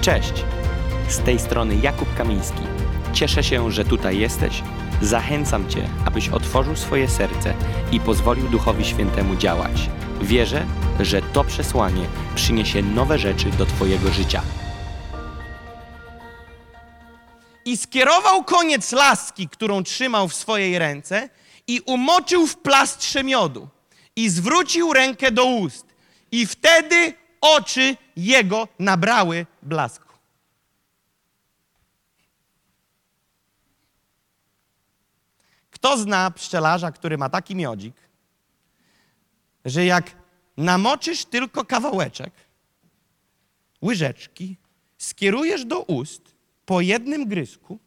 Cześć! Z tej strony Jakub Kamiński. Cieszę się, że tutaj jesteś. Zachęcam Cię, abyś otworzył swoje serce i pozwolił Duchowi Świętemu działać. Wierzę, że to przesłanie przyniesie nowe rzeczy do Twojego życia. I skierował koniec laski, którą trzymał w swojej ręce, i umoczył w plastrze miodu. I zwrócił rękę do ust. I wtedy oczy jego nabrały blasku. Kto zna pszczelarza, który ma taki miodzik, że jak namoczysz tylko kawałeczek łyżeczki, skierujesz do ust po jednym gryzku,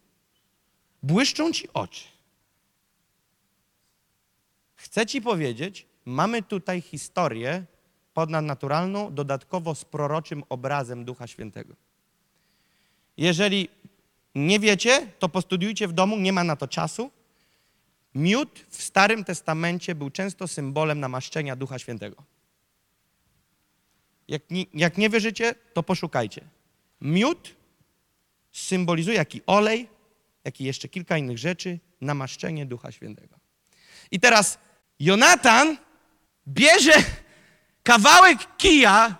błyszczą ci oczy. Chcę ci powiedzieć, mamy tutaj historię ponadnaturalną, dodatkowo z proroczym obrazem Ducha Świętego. Jeżeli nie wiecie, to postudiujcie w domu, nie ma na to czasu. Miód w Starym Testamencie był często symbolem namaszczenia Ducha Świętego. Jak nie, jak nie wierzycie, to poszukajcie. Miód symbolizuje, jak i olej, jak i jeszcze kilka innych rzeczy, namaszczenie Ducha Świętego. I teraz Jonatan bierze kawałek kija,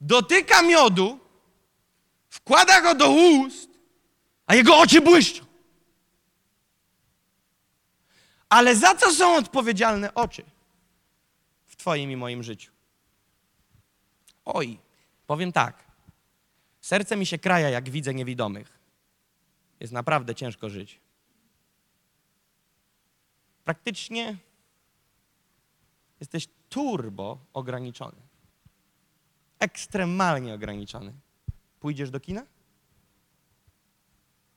dotyka miodu, wkłada go do ust, a jego oczy błyszczą. Ale za co są odpowiedzialne oczy w Twoim i moim życiu? Oj, powiem tak. Serce mi się kraja, jak widzę niewidomych. Jest naprawdę ciężko żyć. Praktycznie jesteś turbo ograniczony. Ekstremalnie ograniczony. Pójdziesz do kina?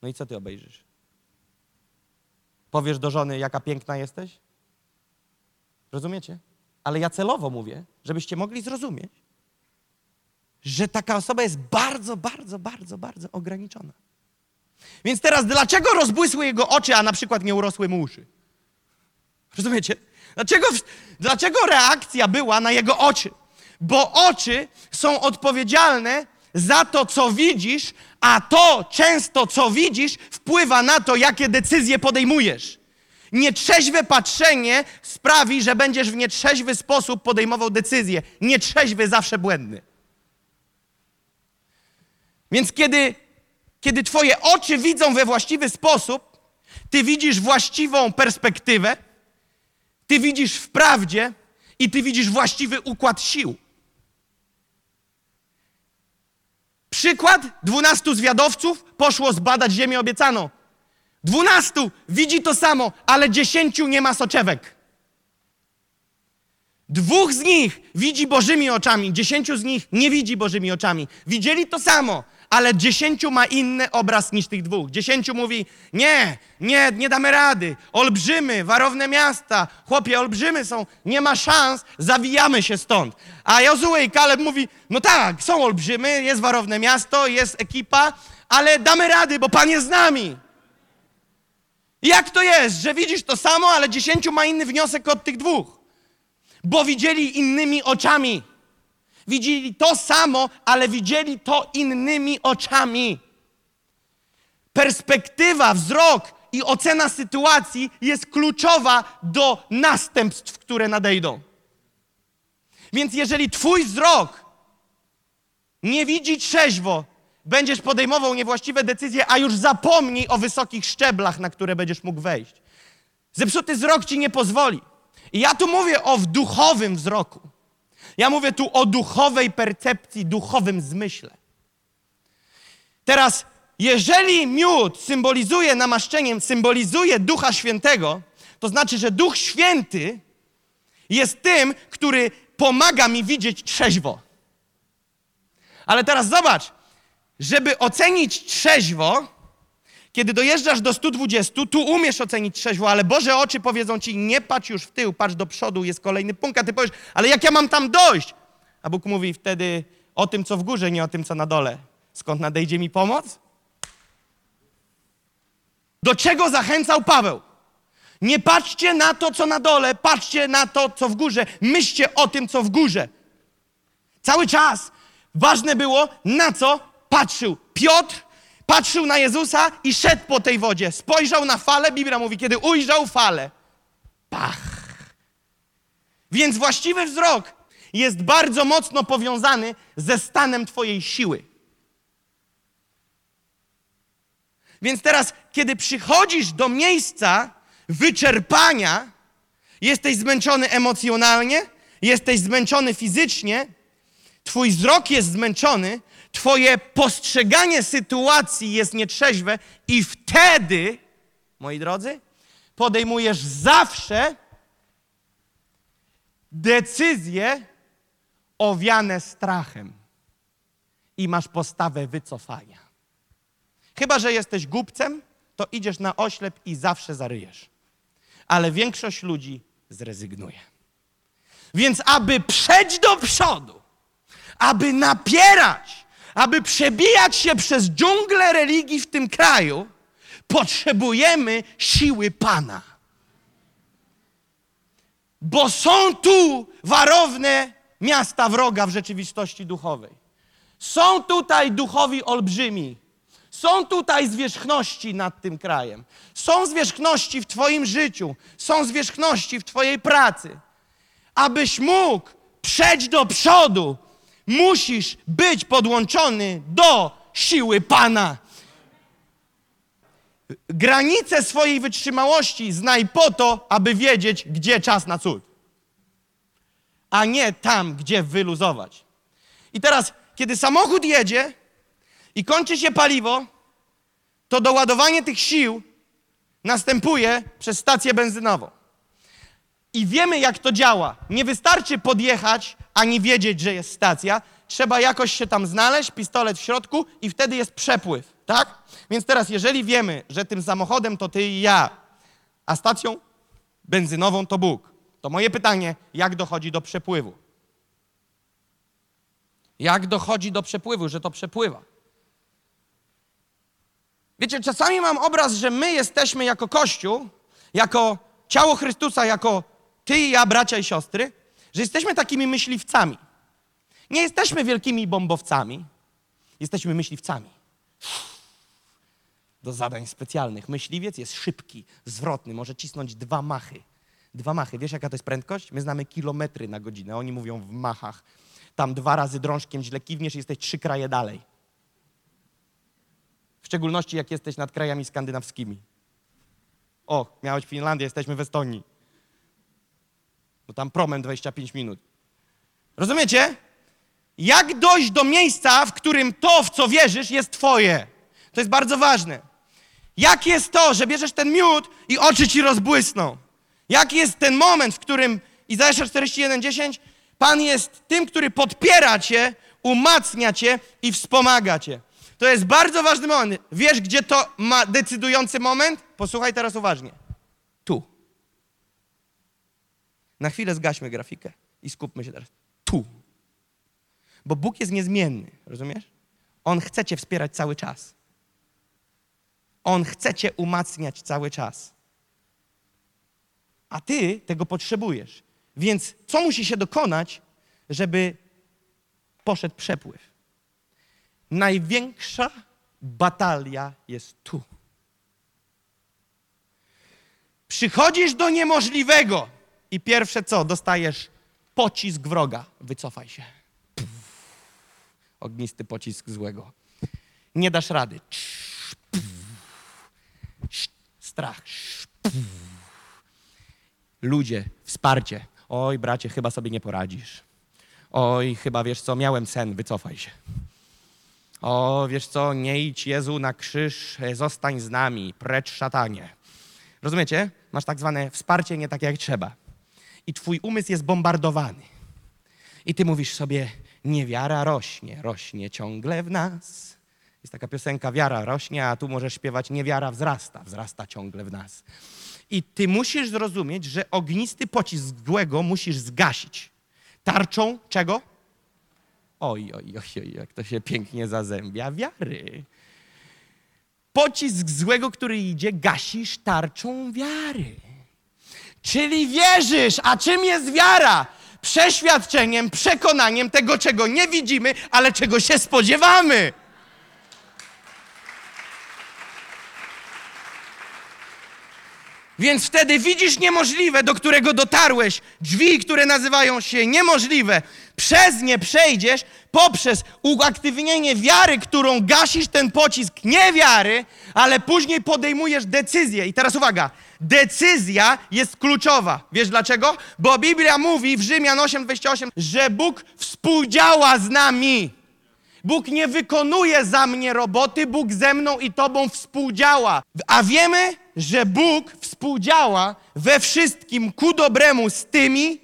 No i co ty obejrzysz? Powiesz do żony, jaka piękna jesteś? Rozumiecie? Ale ja celowo mówię, żebyście mogli zrozumieć, że taka osoba jest bardzo, bardzo, bardzo, bardzo ograniczona. Więc teraz dlaczego rozbłysły jego oczy, a na przykład nie urosły mu uszy? Rozumiecie? Dlaczego, dlaczego reakcja była na jego oczy? Bo oczy są odpowiedzialne za to, co widzisz, a to często, co widzisz, wpływa na to, jakie decyzje podejmujesz. Nietrzeźwe patrzenie sprawi, że będziesz w nietrzeźwy sposób podejmował decyzje. Nietrzeźwy zawsze błędny. Więc kiedy, kiedy Twoje oczy widzą we właściwy sposób, Ty widzisz właściwą perspektywę, Ty widzisz w prawdzie i Ty widzisz właściwy układ sił. Przykład: dwunastu zwiadowców poszło zbadać ziemię obiecaną. Dwunastu widzi to samo, ale dziesięciu nie ma soczewek. Dwóch z nich widzi Bożymi oczami, dziesięciu z nich nie widzi Bożymi oczami. Widzieli to samo, ale dziesięciu ma inny obraz niż tych dwóch. Dziesięciu mówi, nie, nie, nie damy rady. Olbrzymy, warowne miasta, chłopie, olbrzymy są, nie ma szans, zawijamy się stąd. A Jozue i Kaleb mówi, no tak, są olbrzymy, jest warowne miasto, jest ekipa, ale damy rady, bo Pan jest z nami. Jak to jest, że widzisz to samo, ale dziesięciu ma inny wniosek od tych dwóch? Bo widzieli innymi oczami. Widzieli to samo, ale widzieli to innymi oczami. Perspektywa, wzrok i ocena sytuacji jest kluczowa do następstw, które nadejdą. Więc jeżeli Twój wzrok nie widzi trzeźwo, będziesz podejmował niewłaściwe decyzje, a już zapomnij o wysokich szczeblach, na które będziesz mógł wejść. Zepsuty wzrok ci nie pozwoli. I ja tu mówię o duchowym wzroku. Ja mówię tu o duchowej percepcji, duchowym zmyśle. Teraz, jeżeli miód symbolizuje namaszczeniem, symbolizuje Ducha Świętego, to znaczy, że Duch Święty jest tym, który pomaga mi widzieć trzeźwo. Ale teraz zobacz, żeby ocenić trzeźwo, kiedy dojeżdżasz do 120, tu umiesz ocenić trzeźwo, ale Boże oczy powiedzą ci, nie patrz już w tył, patrz do przodu, jest kolejny punkt, a ty powiesz, ale jak ja mam tam dojść? A Bóg mówi wtedy o tym, co w górze, nie o tym, co na dole. Skąd nadejdzie mi pomoc? Do czego zachęcał Paweł? Nie patrzcie na to, co na dole, patrzcie na to, co w górze. Myślcie o tym, co w górze. Cały czas ważne było, na co patrzył. Piotr patrzył na Jezusa i szedł po tej wodzie. Spojrzał na falę, Biblia mówi, kiedy ujrzał falę. Pach. Więc właściwy wzrok jest bardzo mocno powiązany ze stanem Twojej siły. Więc teraz, kiedy przychodzisz do miejsca wyczerpania, jesteś zmęczony emocjonalnie, jesteś zmęczony fizycznie, Twój wzrok jest zmęczony, Twoje postrzeganie sytuacji jest nietrzeźwe, i wtedy, moi drodzy, podejmujesz zawsze decyzje owiane strachem i masz postawę wycofania. Chyba, że jesteś głupcem, to idziesz na oślep i zawsze zaryjesz. Ale większość ludzi zrezygnuje. Więc aby przejść do przodu, aby napierać, aby przebijać się przez dżunglę religii w tym kraju, potrzebujemy siły Pana. Bo są tu warowne miasta wroga w rzeczywistości duchowej. Są tutaj duchowi olbrzymi. Są tutaj zwierzchności nad tym krajem. Są zwierzchności w Twoim życiu. Są zwierzchności w Twojej pracy. Abyś mógł przejść do przodu, musisz być podłączony do siły Pana. Granice swojej wytrzymałości znaj po to, aby wiedzieć, gdzie czas na cud, a nie tam, gdzie wyluzować. I teraz, kiedy samochód jedzie i kończy się paliwo, to doładowanie tych sił następuje przez stację benzynową. I wiemy, jak to działa. Nie wystarczy podjechać, ani wiedzieć, że jest stacja. Trzeba jakoś się tam znaleźć, pistolet w środku i wtedy jest przepływ, tak? Więc teraz, jeżeli wiemy, że tym samochodem to ty i ja, a stacją benzynową to Bóg, to moje pytanie, jak dochodzi do przepływu? Jak dochodzi do przepływu, że to przepływa? Wiecie, czasami mam obraz, że my jesteśmy jako Kościół, jako ciało Chrystusa, jako ty i ja, bracia i siostry, że jesteśmy takimi myśliwcami. Nie jesteśmy wielkimi bombowcami, jesteśmy myśliwcami. Do zadań specjalnych. Myśliwiec jest szybki, zwrotny, może cisnąć dwa machy. Dwa machy. Wiesz, jaka to jest prędkość? My znamy kilometry na godzinę, oni mówią w machach. Tam dwa razy drążkiem źle kiwniesz i jesteś trzy kraje dalej. W szczególności, jak jesteś nad krajami skandynawskimi. O, miałeś Finlandię, jesteśmy w Estonii. Bo tam promem 25 minut. Rozumiecie? Jak dojść do miejsca, w którym to, w co wierzysz, jest Twoje? To jest bardzo ważne. Jak jest to, że bierzesz ten miód i oczy ci rozbłysną? Jaki jest ten moment, w którym Izajasza 41:10 Pan jest tym, który podpiera cię, umacnia cię i wspomaga cię. To jest bardzo ważny moment. Wiesz, gdzie to ma decydujący moment? Posłuchaj teraz uważnie. Tu. Na chwilę zgaśmy grafikę i skupmy się teraz. Tu. Bo Bóg jest niezmienny, rozumiesz? On chce cię wspierać cały czas. On chce cię umacniać cały czas. A ty tego potrzebujesz. Więc co musi się dokonać, żeby poszedł przepływ? Największa batalia jest tu. Przychodzisz do niemożliwego i pierwsze co? Dostajesz pocisk wroga. Wycofaj się. Puf. Ognisty pocisk złego. Nie dasz rady. Strach. Ludzie, wsparcie. Oj, bracie, chyba sobie nie poradzisz. Oj, chyba wiesz co, miałem sen, wycofaj się. O, wiesz co, nie idź Jezu na krzyż, zostań z nami, precz szatanie. Rozumiecie? Masz tak zwane wsparcie nie tak jak trzeba. I twój umysł jest bombardowany. I ty mówisz sobie, niewiara rośnie, rośnie ciągle w nas. Jest taka piosenka, wiara rośnie, a tu możesz śpiewać, niewiara wzrasta, wzrasta ciągle w nas. I ty musisz zrozumieć, że ognisty pocisk złego musisz zgasić. Tarczą czego? Oj, oj, oj, oj, jak to się pięknie zazębia wiary. Pocisk złego, który idzie, gasisz tarczą wiary. Czyli wierzysz. A czym jest wiara? przeświadczeniem, przekonaniem tego, czego nie widzimy, ale czego się spodziewamy. Więc wtedy widzisz niemożliwe, do którego dotarłeś, drzwi, które nazywają się niemożliwe. Przez nie przejdziesz poprzez uaktywnienie wiary, którą gasisz ten pocisk niewiary, ale później podejmujesz decyzję. I teraz uwaga, decyzja jest kluczowa. Wiesz dlaczego? Bo Biblia mówi w Rzymian 8:28, że Bóg współdziała z nami. Bóg nie wykonuje za mnie roboty, Bóg ze mną i tobą współdziała. A wiemy, że Bóg współdziała we wszystkim ku dobremu z tymi,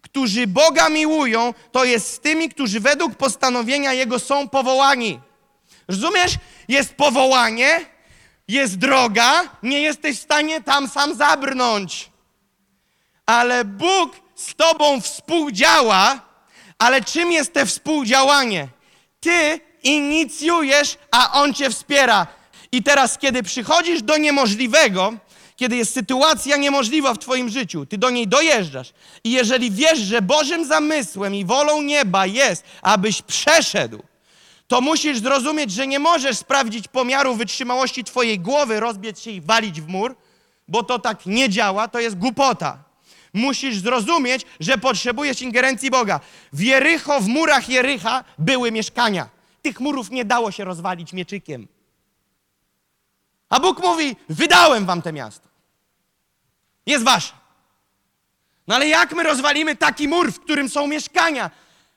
którzy Boga miłują, to jest z tymi, którzy według postanowienia Jego są powołani. Rozumiesz? Jest powołanie, jest droga, nie jesteś w stanie tam sam zabrnąć. Ale Bóg z tobą współdziała, ale czym jest te współdziałanie? Ty inicjujesz, a On cię wspiera. I teraz, kiedy przychodzisz do niemożliwego, kiedy jest sytuacja niemożliwa w Twoim życiu, Ty do niej dojeżdżasz. I jeżeli wiesz, że Bożym zamysłem i wolą nieba jest, abyś przeszedł, to musisz zrozumieć, że nie możesz sprawdzić pomiaru wytrzymałości Twojej głowy, rozbiec się i walić w mur, bo to tak nie działa, to jest głupota. Musisz zrozumieć, że potrzebujesz ingerencji Boga. W Jericho, w murach Jericha były mieszkania. Tych murów nie dało się rozwalić mieczykiem. A Bóg mówi: Wydałem wam te miasto. Jest wasze. No ale jak my rozwalimy taki mur, w którym są mieszkania?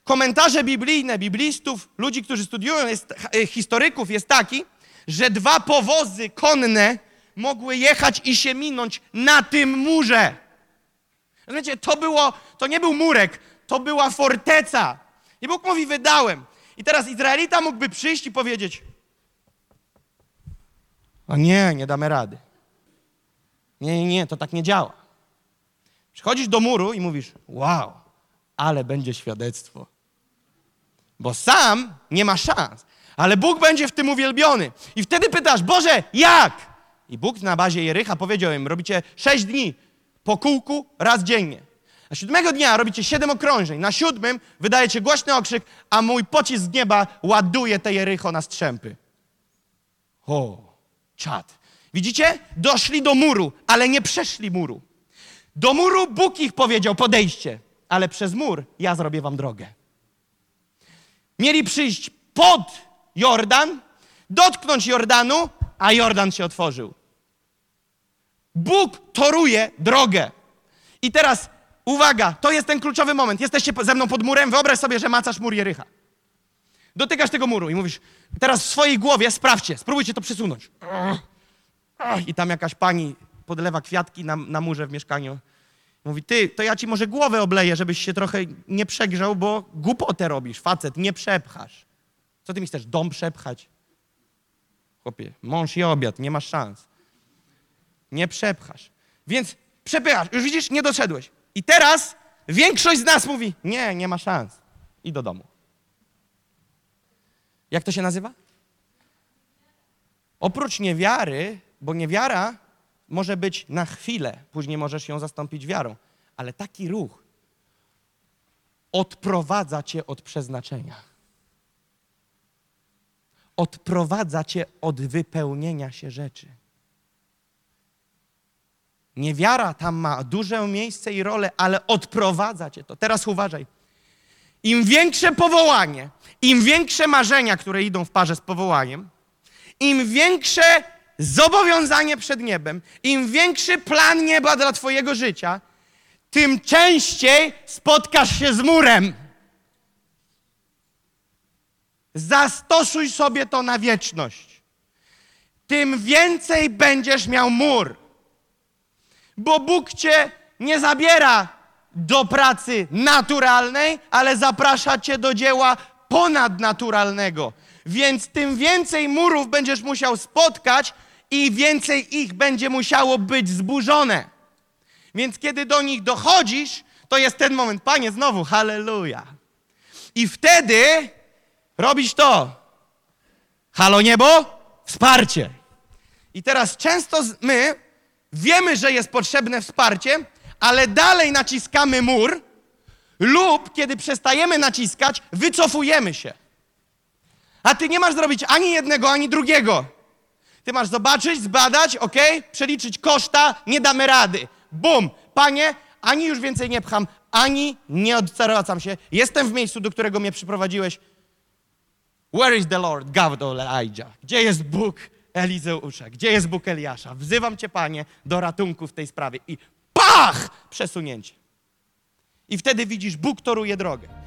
Komentarze biblijne, biblistów, ludzi, którzy studiują, jest, e, historyków, jest taki, że dwa powozy konne mogły jechać i się minąć na tym murze. Rozumiecie, to było, to nie był murek, to była forteca. I Bóg mówi, wydałem. I teraz Izraelita mógłby przyjść i powiedzieć, a nie, nie damy rady. Nie, nie, nie, to tak nie działa. Przychodzisz do muru i mówisz, wow, ale będzie świadectwo. Bo sam nie ma szans, ale Bóg będzie w tym uwielbiony. I wtedy pytasz, Boże, jak? I Bóg na bazie Jericha powiedział im, robicie sześć dni po kółku raz dziennie. Na siódmego dnia robicie siedem okrążeń. Na siódmym wydajecie głośny okrzyk, a mój pocisk z nieba ładuje te Jericho na strzępy. O, czad. Widzicie? Doszli do muru, ale nie przeszli muru. Do muru Bóg ich powiedział, podejście, ale przez mur ja zrobię wam drogę. Mieli przyjść pod Jordan, dotknąć Jordanu, a Jordan się otworzył. Bóg toruje drogę. I teraz uwaga, to jest ten kluczowy moment. Jesteście ze mną pod murem, wyobraź sobie, że macasz mur Jericha. Dotykasz tego muru i mówisz, teraz w swojej głowie sprawdźcie, spróbujcie to przesunąć. I tam jakaś pani podlewa kwiatki na, na murze w mieszkaniu. Mówi, ty, to ja ci może głowę obleję, żebyś się trochę nie przegrzał, bo głupotę robisz, facet, nie przepchasz. Co ty mi chcesz, dom przepchać? Chłopie, mąż i obiad, nie masz szans. Nie przepchasz. Więc przepychasz. Już widzisz, nie doszedłeś. I teraz większość z nas mówi, nie, nie ma szans. I do domu. Jak to się nazywa? Oprócz niewiary, bo niewiara może być na chwilę, później możesz ją zastąpić wiarą, ale taki ruch odprowadza cię od przeznaczenia. Odprowadza cię od wypełnienia się rzeczy. Niewiara tam ma duże miejsce i rolę, ale odprowadza cię to. Teraz uważaj. Im większe powołanie, im większe marzenia, które idą w parze z powołaniem, im większe zobowiązanie przed niebem, im większy plan nieba dla Twojego życia, tym częściej spotkasz się z murem. Zastosuj sobie to na wieczność. Tym więcej będziesz miał mur. Bo Bóg cię nie zabiera do pracy naturalnej, ale zaprasza cię do dzieła ponadnaturalnego. Więc tym więcej murów będziesz musiał spotkać i więcej ich będzie musiało być zburzone. Więc kiedy do nich dochodzisz, to jest ten moment, Panie, znowu, halleluja. I wtedy robisz to. Halo niebo, wsparcie. I teraz często my wiemy, że jest potrzebne wsparcie, ale dalej naciskamy mur, Lub kiedy przestajemy naciskać, wycofujemy się. A ty nie masz zrobić ani jednego, ani drugiego. Ty masz zobaczyć, zbadać, ok? Przeliczyć koszta, nie damy rady. Bum! Panie, ani już więcej nie pcham, ani nie odwracam się. Jestem w miejscu, do którego mnie przyprowadziłeś. Where is the Lord of Elijah? Gdzie jest Bóg Elizeusza? Gdzie jest Bóg Eliasza? Wzywam Cię, Panie, do ratunku w tej sprawie. I pach! Przesunięcie. I wtedy widzisz, Bóg toruje drogę.